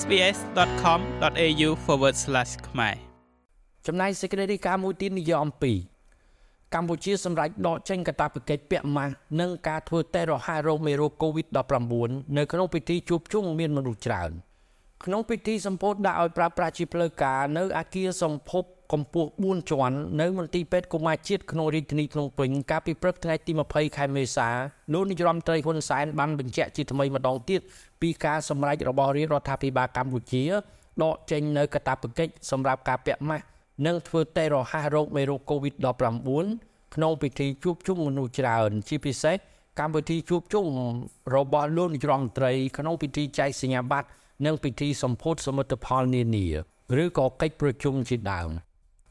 sbs.com.au/ ខ្មែរចំណែកសេចក្តីរាយការណ៍មួយទៀតនិយាយអំពីកម្ពុជាសម្រេចដកចេញកាតព្វកិច្ចពាក់ម៉ាស់និងការធ្វើតេស្តរហ័សរោគមេរោគ COVID-19 នៅក្នុងពិធីជួបជុំមានមនុស្សច្រើនក្នុងពិធីសម្ពោធដាក់ឲ្យប្រើប្រាស់ជាផ្លូវការនៅអគារសម្ភព កម្ពស់4ជាន់នៅមន្ទីរពេទ្យកុមារជាតិក្នុងរាជធានីភ្នំពេញកាលពីព្រឹកថ្ងៃទី20ខែមេសាលោកនាយរដ្ឋមន្ត្រីហ៊ុនសែនបានបញ្ជាក់ជាថ្មីម្ដងទៀតពីការសម្រេចរបស់រាជរដ្ឋាភិបាលកម្ពុជាដកចេញនៅកាតព្វកិច្ចសម្រាប់ការពាក់ម៉ាស់និងធ្វើតេស្តរហ័សរោគមេរោគ COVID-19 ក្នុងពិធីជួបជុំមនុស្សច្រើនជាពិសេសកម្មវិធីជួបជុំរបស់លោកនាយរដ្ឋមន្ត្រីក្នុងពិធីចែកសញ្ញាបត្រនិងពិធីសម្ពោធសមិទ្ធផលនានាឬក៏កិច្ចប្រជុំជាដើម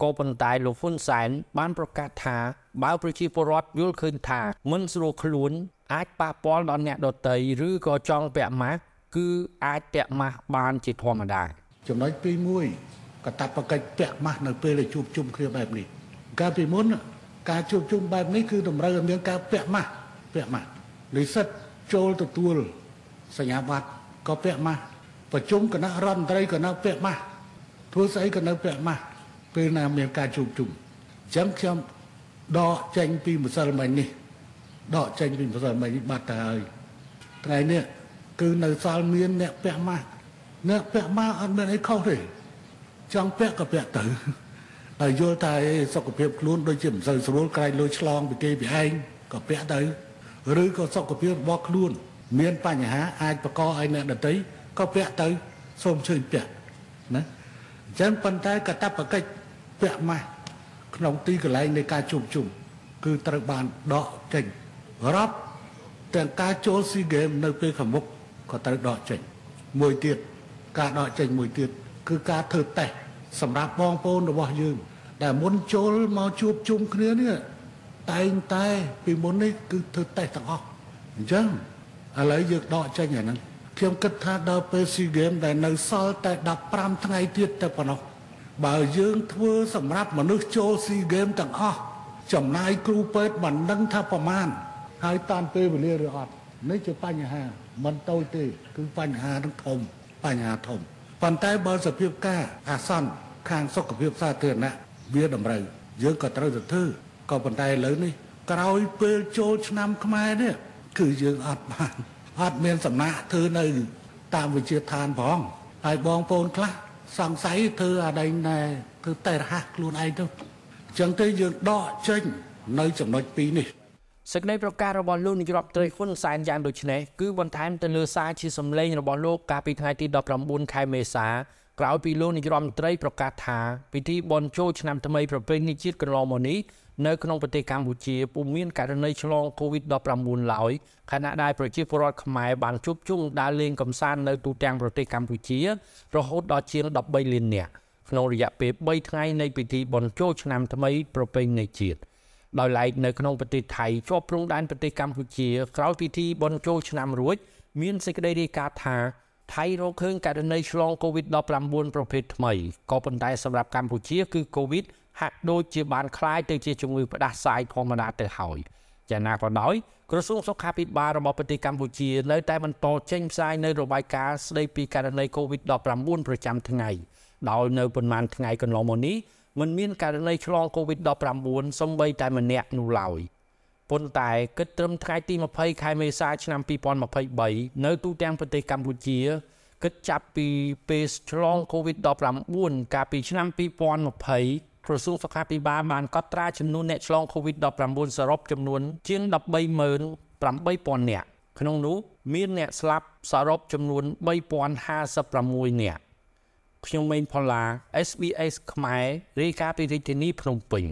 ក៏ប៉ុន្តែលោកហ៊ុនសែនបានប្រកាសថាបើប្រជាពលរដ្ឋយល់ឃើញថាមិនស្រួលខ្លួនអាចប៉ះពាល់ដល់អ្នកដទៃឬក៏ចង់ពាក់ម៉ាស់គឺអាចពាក់ម៉ាស់បានជាធម្មតាចំណុចទី1កតបកិច្ចពាក់ម៉ាស់នៅពេលដែលជួបជុំគ្នាបែបនេះកាលពីមុនការជួបជុំបែបនេះគឺតម្រូវឲ្យមានការពាក់ម៉ាស់ពាក់ម៉ាស់និស្សិតចូលទទួលសញ្ញាបត្រក៏ពាក់ម៉ាស់ប្រជុំគណៈរដ្ឋមន្ត្រីក៏នៅពាក់ម៉ាស់ធ្វើស្អីក៏នៅពាក់ម៉ាស់ ពេលណាមានការជួបជុំអញ្ចឹងខ្ញុំដកចេញពីម្សិលមិញនេះដកចេញពីម្សិលមិញនេះបាត់ទៅហើយថ្ងៃនេះគឺនៅសល់មានអ្នកពាក់ម៉ាស់អ្នកពាក់ម៉ាស់អត់មានអីខុសទេចង់ពាក់ក៏ពាក់ទៅហើយយល់តែសុខភាពខ្លួនដូចជាមិនសូវស្រួលក្រែងលុយឆ្លងពីគេពីឯងក៏ពាក់ទៅឬក៏សុខភាពរបស់ខ្លួន មានបញ្ហាអាចបង្កឲ្យអ្នកដទៃក៏ពាក់ទៅសូមជឿពាក់ណាអញ្ចឹងប៉ុន្តែកតបកិច្ច ពាក់ម៉ាស់ក្នុងទីកន្លែងនៃការជួបជុំគឺត្រូវបានដកចេញរាប់ទាំងការចូលស៊ីហ្គេមនៅពេលខាងមុខក៏ត្រូវដកចេញមួយទៀតការដកចេញមួយទៀតគឺការធ្វើតេស្តសម្រាប់បងប្អូនរបស់យើង ដែលមុនចូលមកជួបជុំគ្នានេះតែងតែពីមុននេះគឺធ្វើតេស្តទាំងអស់អញ្ចឹងឥឡូវយើងដកចេញអាហ្នឹងខ្ញុំគិតថាដល់ពេល SEA Games ដែលនៅសល់តែ15ថ្ងៃទៀតទៅប៉ុណ្ណោះ បើយើងធ្វើសម្រាប់មនុស្សចូល SEA Games ទាំងអស់ចំណាយគ្រូពេទ្យមិនដឹងថាប្រមាណហើយតាមពេលវេលាឬអត់នេះជាបញ្ហាមិនតូចទេ គឺបញ្ហានឹងធំបញ្ហាធំប៉ុន្តែបើសភាពការអាសន្នខាងសុខភាពសាធារណៈវាតម្រូវយើងក៏ត្រូវទៅធ្វើក៏ប៉ុន្តែឥឡូវនេះក្រោយពេលចូលឆ្នាំខ្មែរនេះគឺយើងអត់បានអត់មានសំណាក់ធ្វើនៅ តាមវិជាឋានផងហើយបងប្អូនខ្លះ សង្ស័យធ្វើអាដែងណែធ្វើតែរហ័សខ្លួនឯងទៅអញ្ចឹងទៅយើងដកចេញនៅចំណុចពីរនេះសេចក្តីប្រកាសរបស់លោកនាយរដ្ឋមន្ត្រីហ៊ុនសែនយ៉ាងដូចនេះគឺបន្ថែមទៅលើសារជាសម្លេងរបស់លោកកាលពីថ្ងៃទី19ខែមេសា ក្រោយពីលោកនាយរដ្ឋមន្ត្រីប្រកាសថាពិធីបុណ្យចូលឆ្នាំថ្មីប្រពៃណីជាតិកន្លងមកនេះនៅក្នុងប្រទេសកម្ពុជាពុំមានករណីឆ្លង COVID-19 ឡើយខណៈដែលប្រជាពលរដ្ឋខ្មែរបានជួបជុំដើរលេងកម្សាន្តនៅទូទាំងប្រទេសកម្ពុជា រហូតដល់ជាង13លាននាក់ក្នុងរយៈពេល3ថ្ងៃនៃពិធីបុណ្យចូលឆ្នាំថ្មីប្រពៃណីជាតិដោយឡែកនៅក្នុងប្រទេសថៃជាប់ព្រំដែនប្រទេសកម្ពុជា ក្រោយពិធីបុណ្យចូលឆ្នាំរួច មានសេចក្តីរាយការណ៍ថា ថៃរកឃើញករណីឆ្លង COVID-19 ប្រភេទថ្មីក៏ប៉ុន្តែសម្រាប់កម្ពុជាគឺ COVID ហាក់ដូចជាបានคล้ายទៅជាជំងឺផ្ដាសាយធម្មតាទៅហើយយ៉ាងណាក៏ដោយក្រសួងសុខាភិបាលរបស់ប្រទេសកម្ពុជានៅតែបន្តចេញផ្សាយនៅរបាយការណ៍ស្ដីពីករណី COVID-19 ប្រចាំថ្ងៃដោយនៅប៉ុន្មានថ្ងៃកន្លងមកនេះមិនមានករណីឆ្លង COVID-19 សំបីតែម្នាក់នោះឡើយ ប៉ុន្តែគិតត្រឹមថ្ងៃទី20ខែមេសាឆ្នាំ2023នៅទូទាំងប្រទេសកម្ពុជាគិតចាប់ពីពេលឆ្លង COVID-19 កាលពីឆ្នាំ2020ក្រសួងសុខាភិបាលបានកត់ត្រាចំនួនអ្នកឆ្លង COVID-19 សរុបចំនួនជាង138,000នាក់ក្នុងនោះមានអ្នកស្លាប់សរុបចំនួន3056នាក់ខ្ញុំម៉េងផល្លា SBS ខ្មែររាយការណ៍ពីរាជធានីភ្នំពេញ